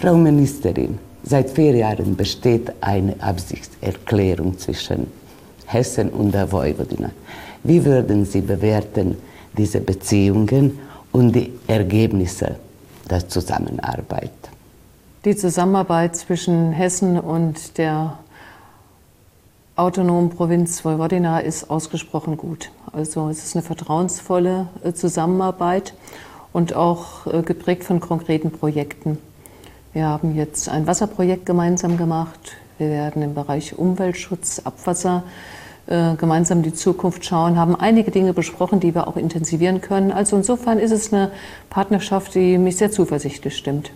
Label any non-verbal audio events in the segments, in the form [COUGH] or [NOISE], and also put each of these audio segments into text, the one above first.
Frau Ministerin, seit vier Jahren besteht eine Absichtserklärung zwischen Hessen und der Vojvodina. Wie würden Sie bewerten diese Beziehungen und die Ergebnisse der Zusammenarbeit? Die Zusammenarbeit zwischen Hessen und der autonomen Provinz Vojvodina ist ausgesprochen gut. Also es ist eine vertrauensvolle äh, Zusammenarbeit und auch äh, geprägt von konkreten Projekten. Wir haben jetzt ein Wasserprojekt gemeinsam gemacht. Wir werden im Bereich Umweltschutz, Abwasser äh, gemeinsam die Zukunft schauen, haben einige Dinge besprochen, die wir auch intensivieren können. Also insofern ist es eine Partnerschaft, die mich sehr zuversichtlich stimmt.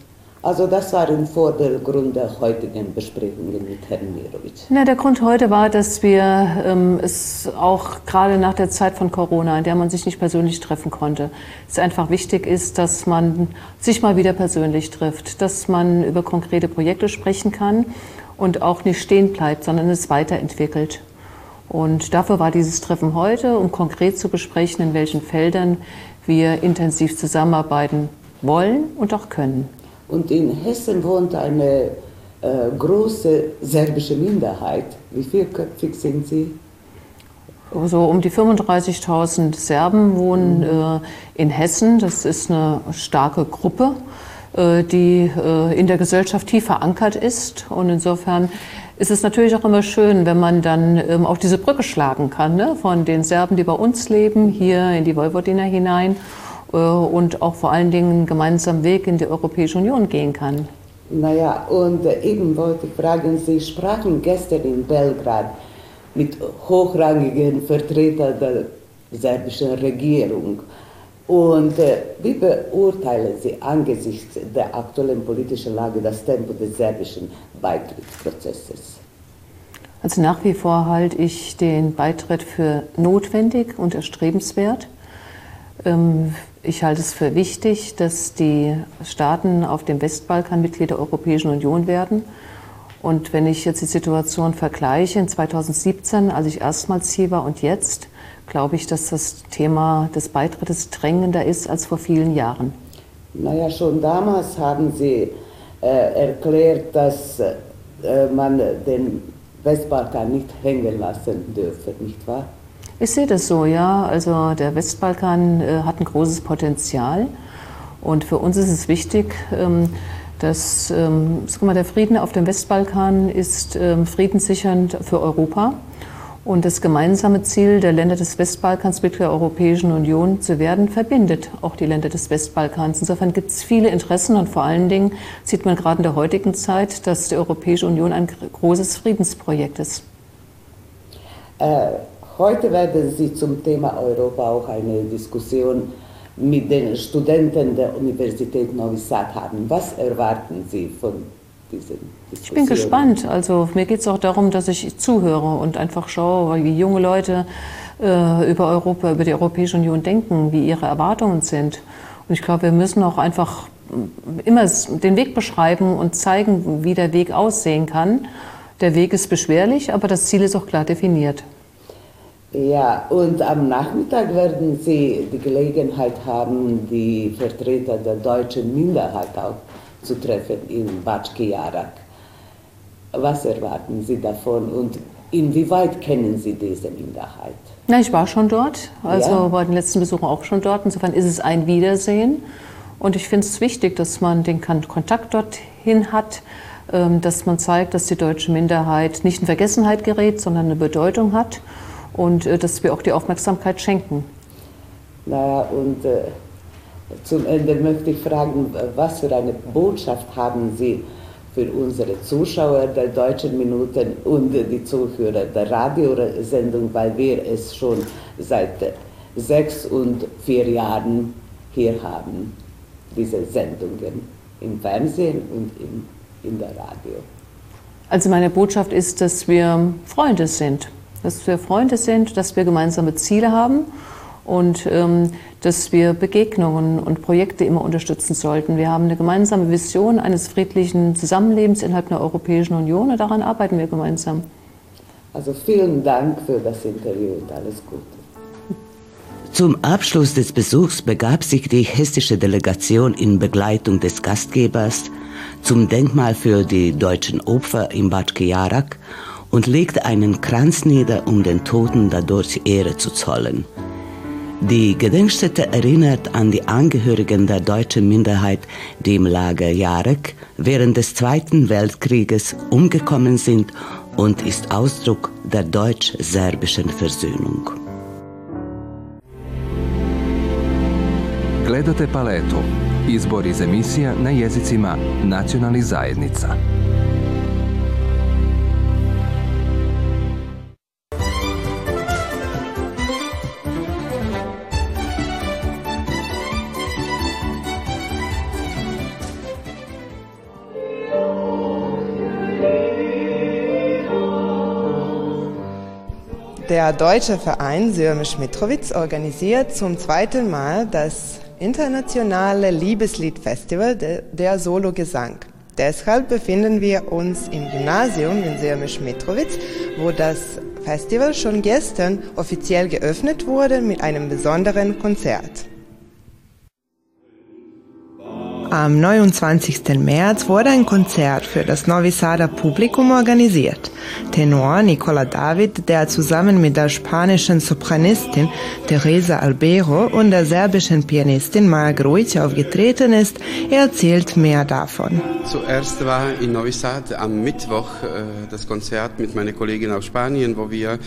Also das war im Vordergrund der heutigen Besprechungen mit Herrn Mirovic. Na, der Grund heute war, dass wir ähm, es auch gerade nach der Zeit von Corona, in der man sich nicht persönlich treffen konnte, es einfach wichtig ist, dass man sich mal wieder persönlich trifft, dass man über konkrete Projekte sprechen kann und auch nicht stehen bleibt, sondern es weiterentwickelt. Und dafür war dieses Treffen heute, um konkret zu besprechen, in welchen Feldern wir intensiv zusammenarbeiten wollen und auch können. Und in Hessen wohnt eine äh, große serbische Minderheit. Wie vielköpfig sind Sie? So um die 35.000 Serben wohnen mhm. äh, in Hessen. Das ist eine starke Gruppe, äh, die äh, in der Gesellschaft tief verankert ist. Und insofern ist es natürlich auch immer schön, wenn man dann ähm, auch diese Brücke schlagen kann, ne? von den Serben, die bei uns leben, hier in die Vojvodina hinein und auch vor allen Dingen einen gemeinsamen Weg in die Europäische Union gehen kann. Naja, und eben wollte ich fragen, Sie sprachen gestern in Belgrad mit hochrangigen Vertretern der serbischen Regierung. Und äh, wie beurteilen Sie angesichts der aktuellen politischen Lage das Tempo des serbischen Beitrittsprozesses? Also nach wie vor halte ich den Beitritt für notwendig und erstrebenswert. Ähm, ich halte es für wichtig, dass die Staaten auf dem Westbalkan Mitglied der Europäischen Union werden. Und wenn ich jetzt die Situation vergleiche, in 2017, als ich erstmals hier war und jetzt, glaube ich, dass das Thema des Beitrittes drängender ist als vor vielen Jahren. Naja, schon damals haben Sie äh, erklärt, dass äh, man den Westbalkan nicht hängen lassen dürfe, nicht wahr? Ich sehe das so, ja. Also der Westbalkan äh, hat ein großes Potenzial. Und für uns ist es wichtig, ähm, dass ähm, mal, der Frieden auf dem Westbalkan ist ähm, friedenssichernd für Europa. Und das gemeinsame Ziel der Länder des Westbalkans mit der Europäischen Union zu werden, verbindet auch die Länder des Westbalkans. Insofern gibt es viele Interessen und vor allen Dingen sieht man gerade in der heutigen Zeit, dass die Europäische Union ein großes Friedensprojekt ist. Äh Heute werden Sie zum Thema Europa auch eine Diskussion mit den Studenten der Universität Novi Sad haben. Was erwarten Sie von diesen Diskussionen? Ich bin gespannt. Also mir geht es auch darum, dass ich zuhöre und einfach schaue, wie junge Leute äh, über Europa, über die Europäische Union denken, wie ihre Erwartungen sind. Und ich glaube, wir müssen auch einfach immer den Weg beschreiben und zeigen, wie der Weg aussehen kann. Der Weg ist beschwerlich, aber das Ziel ist auch klar definiert. Ja, und am Nachmittag werden Sie die Gelegenheit haben, die Vertreter der deutschen Minderheit auch zu treffen in Batschki Jarak. Was erwarten Sie davon und inwieweit kennen Sie diese Minderheit? Na, ich war schon dort, also ja. bei den letzten Besuchen auch schon dort. Insofern ist es ein Wiedersehen. Und ich finde es wichtig, dass man den Kontakt dorthin hat, ähm, dass man zeigt, dass die deutsche Minderheit nicht in Vergessenheit gerät, sondern eine Bedeutung hat und äh, dass wir auch die Aufmerksamkeit schenken. Naja, und äh, zum Ende möchte ich fragen, was für eine Botschaft haben Sie für unsere Zuschauer der Deutschen Minuten und die Zuhörer der Radiosendung, weil wir es schon seit sechs und vier Jahren hier haben, diese Sendungen im Fernsehen und in, in der Radio. Also meine Botschaft ist, dass wir Freunde sind dass wir Freunde sind, dass wir gemeinsame Ziele haben und ähm, dass wir Begegnungen und Projekte immer unterstützen sollten. Wir haben eine gemeinsame Vision eines friedlichen Zusammenlebens innerhalb der Europäischen Union und daran arbeiten wir gemeinsam. Also vielen Dank für das Interview und alles Gute. Zum Abschluss des Besuchs begab sich die hessische Delegation in Begleitung des Gastgebers zum Denkmal für die deutschen Opfer in Bad Jarak und legte einen Kranz nieder, um den Toten dadurch Ehre zu zollen. Die Gedenkstätte erinnert an die Angehörigen der deutschen Minderheit, die im Lager Jarek während des Zweiten Weltkrieges umgekommen sind und ist Ausdruck der deutsch-serbischen Versöhnung. Gledate paletu. Izbor iz emisija na jezicima nacionalnih zajednica. Der deutsche Verein Sürmisch-Mitrowitz organisiert zum zweiten Mal das internationale Liebesliedfestival der Solo-Gesang. Deshalb befinden wir uns im Gymnasium in Sirmisch-Mitrowitz, wo das Festival schon gestern offiziell geöffnet wurde mit einem besonderen Konzert. Am 29. März wurde ein Konzert für das Novi Sada Publikum organisiert. Tenor Nicola David, der zusammen mit der spanischen Sopranistin Teresa Albero und der serbischen Pianistin Maja Grujic aufgetreten ist, erzählt mehr davon. Zuerst war in Novi Sad am Mittwoch äh, das Konzert mit meiner Kollegin aus Spanien, wo wir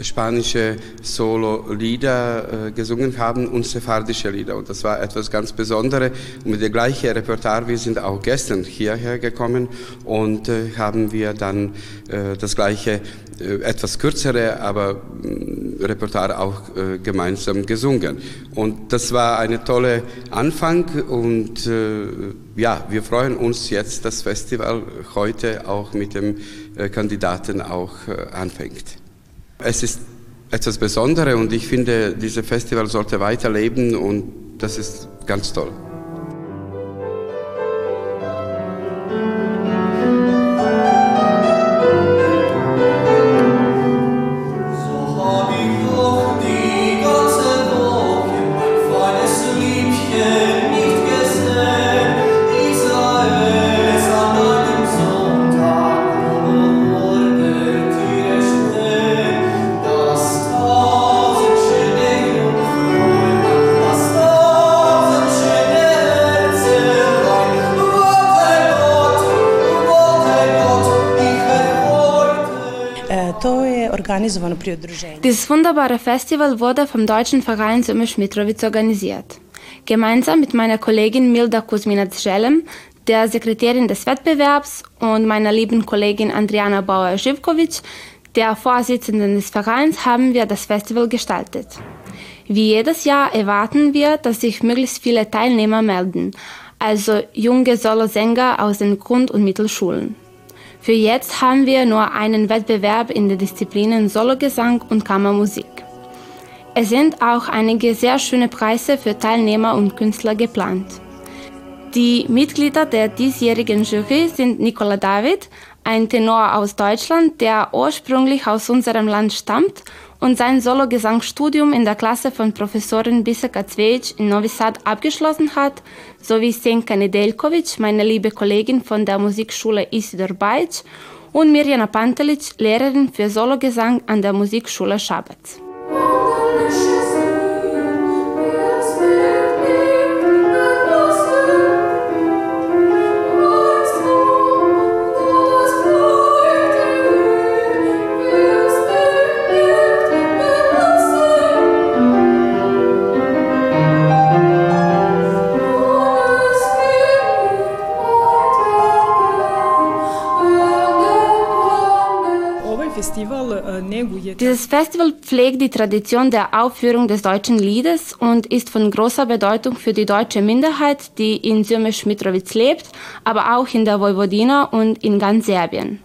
spanische Solo-Lieder äh, gesungen haben und sephardische Lieder. Und das war etwas ganz Besonderes. Und mit der gleichen Repertoire, wir sind auch gestern hierher gekommen und äh, haben wir dann äh, das gleiche, äh, etwas kürzere, aber äh, Repertoire auch äh, gemeinsam gesungen. Und das war eine tolle Anfang und ja, wir freuen uns jetzt, das Festival heute auch mit dem Kandidaten auch anfängt. Es ist etwas Besonderes und ich finde, dieses Festival sollte weiterleben und das ist ganz toll. Dieses wunderbare Festival wurde vom deutschen Verein Sumisch Mitrovic organisiert. Gemeinsam mit meiner Kollegin Milda Kuzminac-Schelem, der Sekretärin des Wettbewerbs, und meiner lieben Kollegin Andriana Bauer-Živkovic, der Vorsitzenden des Vereins, haben wir das Festival gestaltet. Wie jedes Jahr erwarten wir, dass sich möglichst viele Teilnehmer melden, also junge Solosänger aus den Grund- und Mittelschulen. Für jetzt haben wir nur einen Wettbewerb in den Disziplinen Sologesang und Kammermusik. Es sind auch einige sehr schöne Preise für Teilnehmer und Künstler geplant. Die Mitglieder der diesjährigen Jury sind Nicola David, ein Tenor aus Deutschland, der ursprünglich aus unserem Land stammt und sein Sologesangsstudium in der Klasse von Professorin Biseka Cvejic in Novi Sad abgeschlossen hat, sowie Senka Nedeljkovic, meine liebe Kollegin von der Musikschule Isidor Bajic, und Mirjana Pantelic, Lehrerin für Sologesang an der Musikschule Schabatz. Festival pflegt die Tradition der Aufführung des deutschen Liedes und ist von großer Bedeutung für die deutsche Minderheit, die in Syrmisch-Mitrovic lebt, aber auch in der Vojvodina und in ganz Serbien.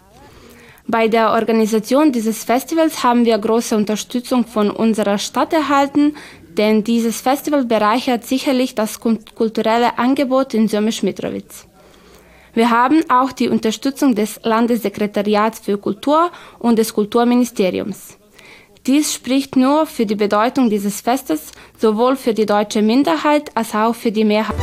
Bei der Organisation dieses Festivals haben wir große Unterstützung von unserer Stadt erhalten, denn dieses Festival bereichert sicherlich das kulturelle Angebot in Syrmisch-Mitrovic. Wir haben auch die Unterstützung des Landessekretariats für Kultur und des Kulturministeriums. Dies spricht nur für die Bedeutung dieses Festes sowohl für die deutsche Minderheit als auch für die Mehrheit.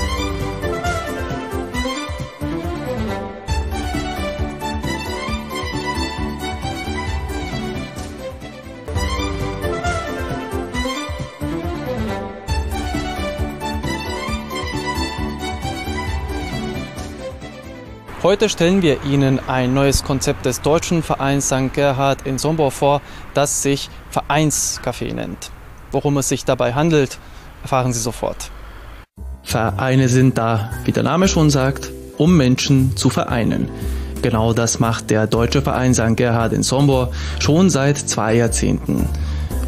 Heute stellen wir Ihnen ein neues Konzept des deutschen Vereins St. Gerhard in Sombor vor, das sich Vereinscafé nennt. Worum es sich dabei handelt, erfahren Sie sofort. Vereine sind da, wie der Name schon sagt, um Menschen zu vereinen. Genau das macht der deutsche Verein St. Gerhard in Sombor schon seit zwei Jahrzehnten.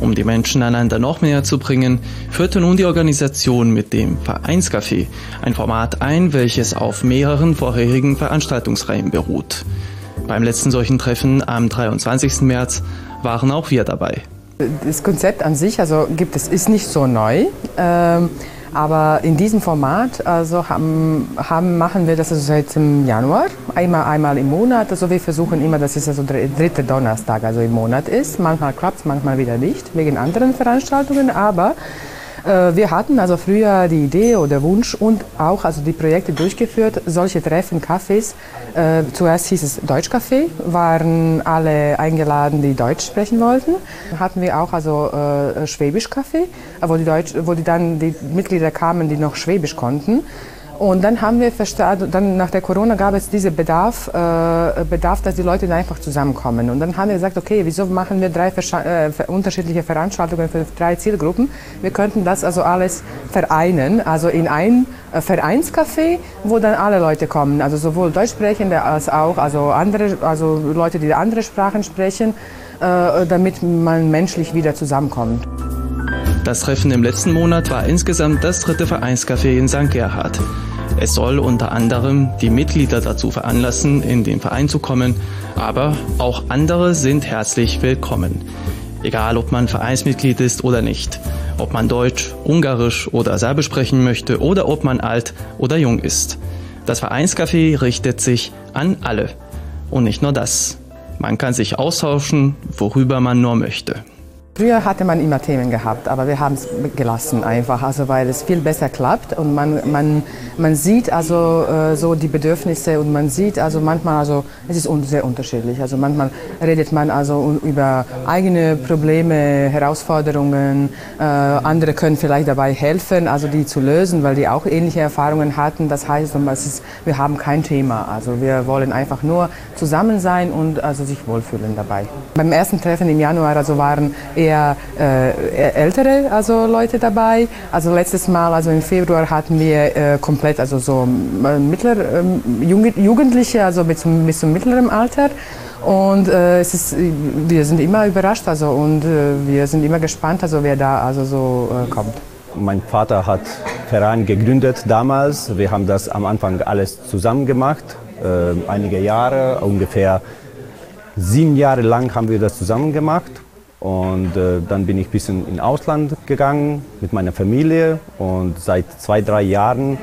Um die Menschen einander noch näher zu bringen, führte nun die Organisation mit dem Vereinscafé ein Format ein, welches auf mehreren vorherigen Veranstaltungsreihen beruht. Beim letzten solchen Treffen am 23. März waren auch wir dabei. Das Konzept an sich also gibt es, ist nicht so neu. Ähm aber in diesem Format also haben, haben, machen wir das also seit Januar, einmal, einmal im Monat. Also wir versuchen immer, dass es also der dritte Donnerstag also im Monat ist. Manchmal klappt es, manchmal wieder nicht, wegen anderen Veranstaltungen. Aber wir hatten also früher die Idee oder Wunsch und auch also die Projekte durchgeführt, solche Treffen, Cafés. Äh, zuerst hieß es Deutschcafé, waren alle eingeladen, die Deutsch sprechen wollten. Hatten wir auch also äh, Schwäbisch Café, wo die, Deutsch, wo die dann die Mitglieder kamen, die noch Schwäbisch konnten. Und dann haben wir verstanden, dann nach der Corona gab es diesen Bedarf, äh, Bedarf, dass die Leute einfach zusammenkommen. Und dann haben wir gesagt, okay, wieso machen wir drei äh, unterschiedliche Veranstaltungen für drei Zielgruppen? Wir könnten das also alles vereinen, also in ein äh, Vereinscafé, wo dann alle Leute kommen, also sowohl Deutschsprechende als auch also andere, also Leute, die andere Sprachen sprechen, äh, damit man menschlich wieder zusammenkommt. Das Treffen im letzten Monat war insgesamt das dritte Vereinscafé in St. Gerhard. Es soll unter anderem die Mitglieder dazu veranlassen, in den Verein zu kommen, aber auch andere sind herzlich willkommen. Egal, ob man Vereinsmitglied ist oder nicht, ob man Deutsch, Ungarisch oder Serbisch sprechen möchte oder ob man alt oder jung ist. Das Vereinscafé richtet sich an alle. Und nicht nur das. Man kann sich austauschen, worüber man nur möchte. Früher hatte man immer Themen gehabt, aber wir haben es gelassen einfach, also weil es viel besser klappt und man, man, man sieht also äh, so die Bedürfnisse und man sieht also manchmal also es ist un sehr unterschiedlich. Also manchmal redet man also über eigene Probleme, Herausforderungen. Äh, andere können vielleicht dabei helfen, also die zu lösen, weil die auch ähnliche Erfahrungen hatten. Das heißt, ist, wir haben kein Thema. Also wir wollen einfach nur zusammen sein und also sich wohlfühlen dabei. Beim ersten Treffen im Januar also waren eher eher äh, ältere also Leute dabei. Also letztes Mal, also im Februar hatten wir äh, komplett also so äh, mittler, äh, Jugendliche, also bis zum, bis zum mittleren Alter. Und äh, es ist, wir sind immer überrascht also, und äh, wir sind immer gespannt, also, wer da also so äh, kommt. Mein Vater hat Verein gegründet damals. Wir haben das am Anfang alles zusammen gemacht, äh, einige Jahre, ungefähr sieben Jahre lang haben wir das zusammen gemacht. Und äh, dann bin ich ein bisschen in Ausland gegangen mit meiner Familie. Und seit zwei, drei Jahren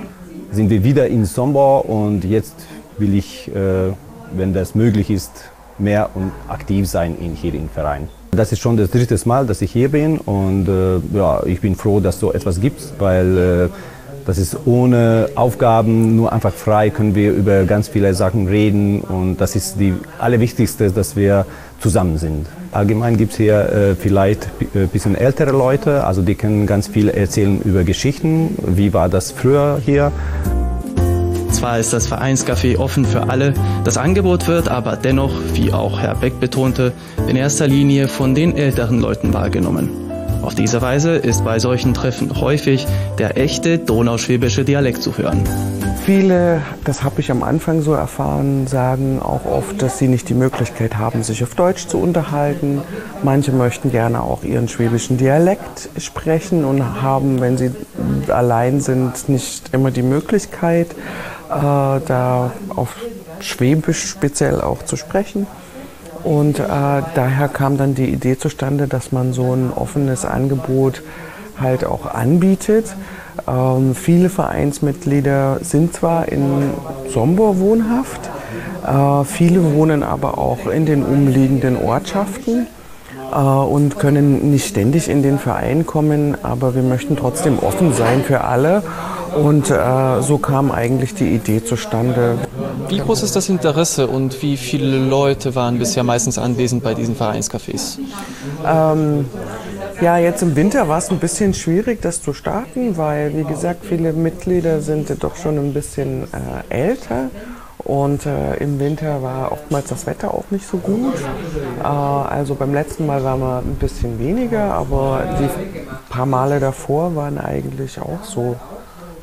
sind wir wieder in Sombor. Und jetzt will ich, äh, wenn das möglich ist, mehr und aktiv sein in, hier im Verein. Das ist schon das dritte Mal, dass ich hier bin. Und äh, ja, ich bin froh, dass so etwas gibt, weil äh, das ist ohne Aufgaben, nur einfach frei können wir über ganz viele Sachen reden. Und das ist die allerwichtigste, dass wir zusammen sind. Allgemein gibt es hier äh, vielleicht ein äh, bisschen ältere Leute, also die können ganz viel erzählen über Geschichten. Wie war das früher hier? Zwar ist das Vereinscafé offen für alle, das Angebot wird aber dennoch, wie auch Herr Beck betonte, in erster Linie von den älteren Leuten wahrgenommen. Auf diese Weise ist bei solchen Treffen häufig der echte donauschwäbische Dialekt zu hören. Viele, das habe ich am Anfang so erfahren, sagen auch oft, dass sie nicht die Möglichkeit haben, sich auf Deutsch zu unterhalten. Manche möchten gerne auch ihren schwäbischen Dialekt sprechen und haben, wenn sie allein sind, nicht immer die Möglichkeit, äh, da auf Schwäbisch speziell auch zu sprechen. Und äh, daher kam dann die Idee zustande, dass man so ein offenes Angebot halt auch anbietet. Ähm, viele Vereinsmitglieder sind zwar in Sombor wohnhaft, äh, viele wohnen aber auch in den umliegenden Ortschaften äh, und können nicht ständig in den Verein kommen, aber wir möchten trotzdem offen sein für alle. Und äh, so kam eigentlich die Idee zustande. Wie groß ist das Interesse und wie viele Leute waren bisher meistens anwesend bei diesen Vereinscafés? Ähm, ja, jetzt im Winter war es ein bisschen schwierig, das zu starten, weil, wie gesagt, viele Mitglieder sind doch schon ein bisschen äh, älter Und äh, im Winter war oftmals das Wetter auch nicht so gut. Äh, also beim letzten Mal waren wir ein bisschen weniger, aber die paar Male davor waren eigentlich auch so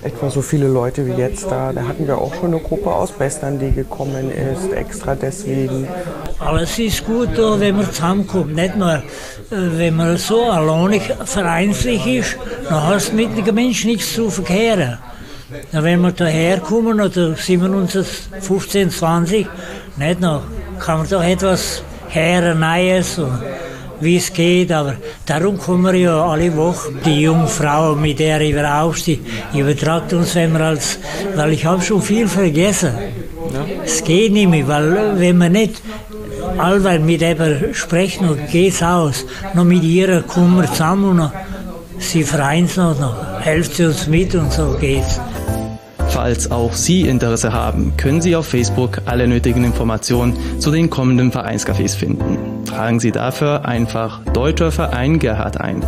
etwa so viele Leute wie jetzt da. Da hatten wir auch schon eine Gruppe aus Bessern, die gekommen ist, extra deswegen. Aber es ist gut, wenn man zusammenkommt, nicht nur, äh, wenn man so alleinig vereinzlich ist, dann hast du mit den Menschen nichts zu verkehren. wenn wir daher kommen, oder sind wir uns 15, 20, nicht noch, kann man doch etwas her, Neues und wie es geht, aber darum kommen wir ja alle Wochen. Die junge Frau, mit der ich aufstehe, übertragt uns, wenn wir als, weil ich habe schon viel vergessen. Es geht nicht mehr, weil wenn man nicht allweil mit ihr sprechen, geht es aus. Noch mit ihr kommen wir zusammen und sie freuen sich noch, noch, helfen sie uns mit und so geht's. Falls auch Sie Interesse haben, können Sie auf Facebook alle nötigen Informationen zu den kommenden Vereinscafés finden. Tragen Sie dafür einfach Deutscher Verein Gerhard ein.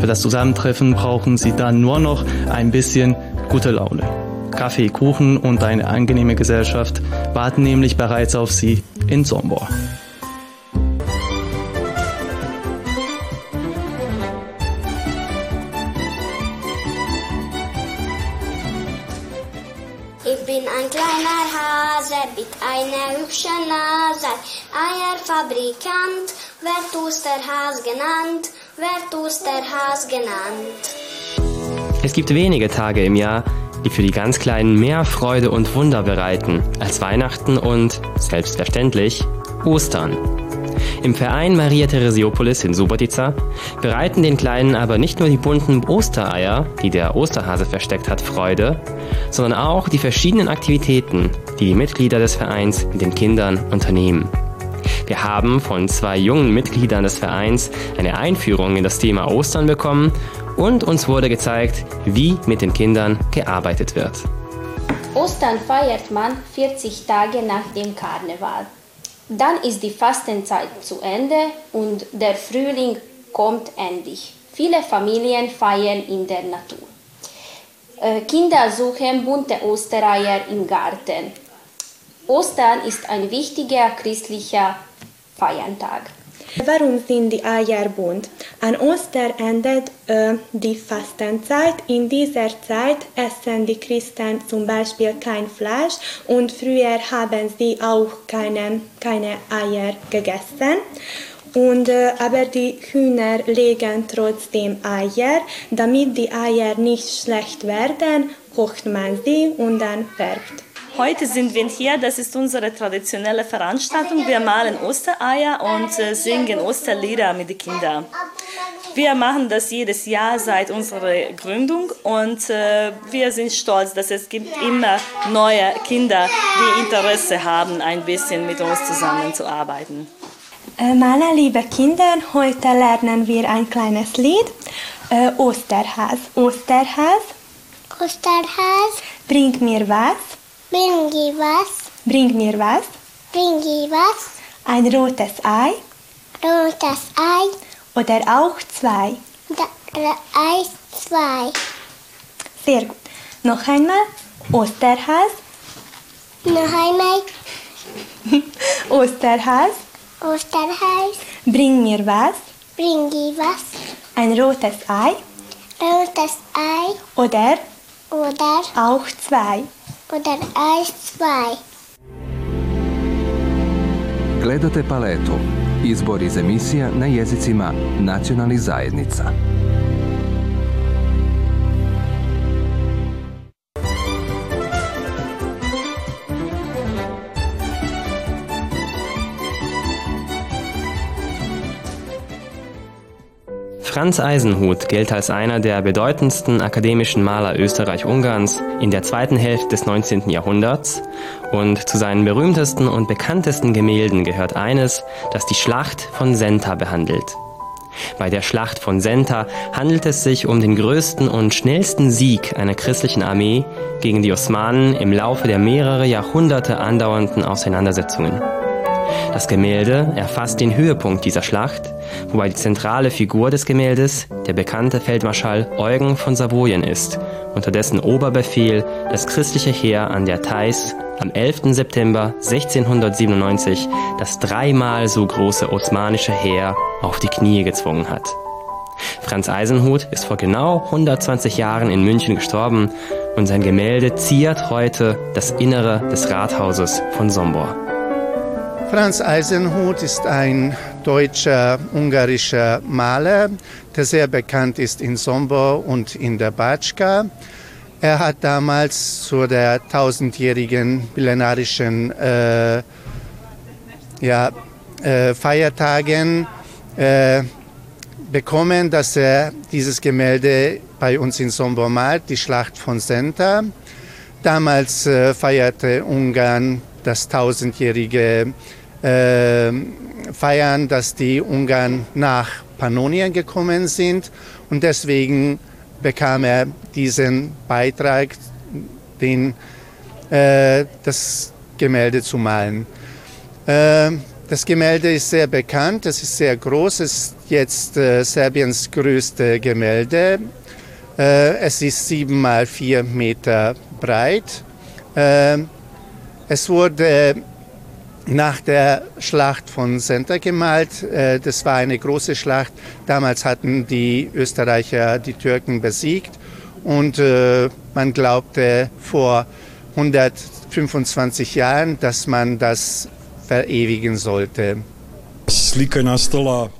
Für das Zusammentreffen brauchen Sie dann nur noch ein bisschen gute Laune. Kaffee, Kuchen und eine angenehme Gesellschaft warten nämlich bereits auf Sie in Sombor. Eine hübsche Nase, Eierfabrikant, wird Osterhas genannt, wird Osterhas genannt. Es gibt wenige Tage im Jahr, die für die ganz Kleinen mehr Freude und Wunder bereiten als Weihnachten und, selbstverständlich, Ostern. Im Verein Maria Theresiopolis in Subotica bereiten den Kleinen aber nicht nur die bunten Ostereier, die der Osterhase versteckt hat, Freude, sondern auch die verschiedenen Aktivitäten, die die Mitglieder des Vereins mit den Kindern unternehmen. Wir haben von zwei jungen Mitgliedern des Vereins eine Einführung in das Thema Ostern bekommen und uns wurde gezeigt, wie mit den Kindern gearbeitet wird. Ostern feiert man 40 Tage nach dem Karneval. Dann ist die Fastenzeit zu Ende und der Frühling kommt endlich. Viele Familien feiern in der Natur. Äh, Kinder suchen bunte Ostereier im Garten. Ostern ist ein wichtiger christlicher Feiertag. Warum sind die Eier bunt? An Ostern endet äh, die Fastenzeit. In dieser Zeit essen die Christen zum Beispiel kein Fleisch und früher haben sie auch keine, keine Eier gegessen. Und, äh, aber die Hühner legen trotzdem Eier. Damit die Eier nicht schlecht werden, kocht man sie und dann färbt. Heute sind wir hier, das ist unsere traditionelle Veranstaltung. Wir malen Ostereier und äh, singen Osterlieder mit den Kindern. Wir machen das jedes Jahr seit unserer Gründung und äh, wir sind stolz, dass es gibt immer neue Kinder, die Interesse haben, ein bisschen mit uns zusammenzuarbeiten. Äh, meine lieben Kinder, heute lernen wir ein kleines Lied. Äh, Osterhas. Osterhas. Osterhas. Bring mir was. Bring was? Bring mir was? Bring was? Ein rotes Ei. Rotes Ei. Oder auch zwei. Ei zwei. Sehr gut. Noch einmal. Osterhas. Noch einmal. [LAUGHS] Osterhas. Osterhas. Bring mir was. Bring was? Ein rotes Ei. Rotes Ei. Oder. Oder. Auch zwei. Oder Eis 2. Gledate paletu. Izbor iz emisija na jezicima nacionalnih zajednica. Franz Eisenhut gilt als einer der bedeutendsten akademischen Maler Österreich-Ungarns in der zweiten Hälfte des 19. Jahrhunderts und zu seinen berühmtesten und bekanntesten Gemälden gehört eines, das die Schlacht von Senta behandelt. Bei der Schlacht von Senta handelt es sich um den größten und schnellsten Sieg einer christlichen Armee gegen die Osmanen im Laufe der mehrere Jahrhunderte andauernden Auseinandersetzungen. Das Gemälde erfasst den Höhepunkt dieser Schlacht, wobei die zentrale Figur des Gemäldes der bekannte Feldmarschall Eugen von Savoyen ist, unter dessen Oberbefehl das christliche Heer an der Theiß am 11. September 1697 das dreimal so große osmanische Heer auf die Knie gezwungen hat. Franz Eisenhut ist vor genau 120 Jahren in München gestorben und sein Gemälde ziert heute das Innere des Rathauses von Sombor. Franz Eisenhut ist ein deutscher ungarischer Maler, der sehr bekannt ist in Sombor und in der Batschka. Er hat damals zu der tausendjährigen millenarischen äh, ja, äh, Feiertagen äh, bekommen, dass er dieses Gemälde bei uns in Sombor malt, die Schlacht von Senta. Damals äh, feierte Ungarn das tausendjährige äh, Feiern, dass die Ungarn nach Pannonien gekommen sind und deswegen bekam er diesen Beitrag, den, äh, das Gemälde zu malen. Äh, das Gemälde ist sehr bekannt, es ist sehr groß, es ist jetzt äh, Serbiens größte Gemälde. Äh, es ist sieben mal vier Meter breit. Äh, es wurde nach der Schlacht von Senta gemalt. Äh, das war eine große Schlacht. Damals hatten die Österreicher die Türken besiegt und äh, man glaubte vor 125 Jahren, dass man das verewigen sollte.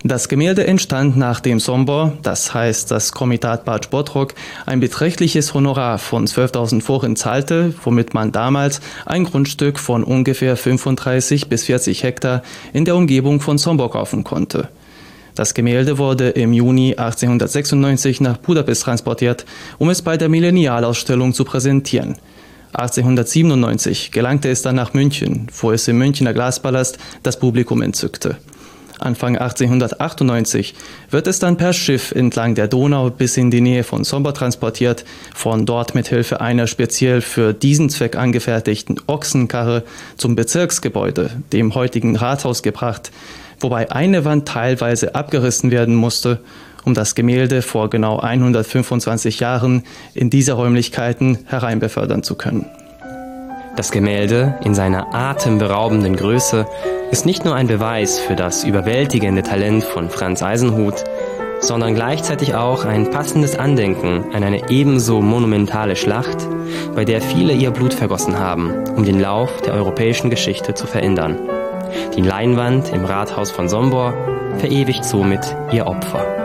Das Gemälde entstand nachdem Sombor, das heißt das Komitat Bad Botrok, ein beträchtliches Honorar von 12.000 Foren zahlte, womit man damals ein Grundstück von ungefähr 35 bis 40 Hektar in der Umgebung von Sombor kaufen konnte. Das Gemälde wurde im Juni 1896 nach Budapest transportiert, um es bei der Millennialausstellung zu präsentieren. 1897 gelangte es dann nach München, wo es im Münchner Glaspalast das Publikum entzückte. Anfang 1898 wird es dann per Schiff entlang der Donau bis in die Nähe von Sombor transportiert, von dort mit Hilfe einer speziell für diesen Zweck angefertigten Ochsenkarre zum Bezirksgebäude, dem heutigen Rathaus, gebracht, wobei eine Wand teilweise abgerissen werden musste, um das Gemälde vor genau 125 Jahren in diese Räumlichkeiten hereinbefördern zu können. Das Gemälde in seiner atemberaubenden Größe ist nicht nur ein Beweis für das überwältigende Talent von Franz Eisenhut, sondern gleichzeitig auch ein passendes Andenken an eine ebenso monumentale Schlacht, bei der viele ihr Blut vergossen haben, um den Lauf der europäischen Geschichte zu verändern. Die Leinwand im Rathaus von Sombor verewigt somit ihr Opfer.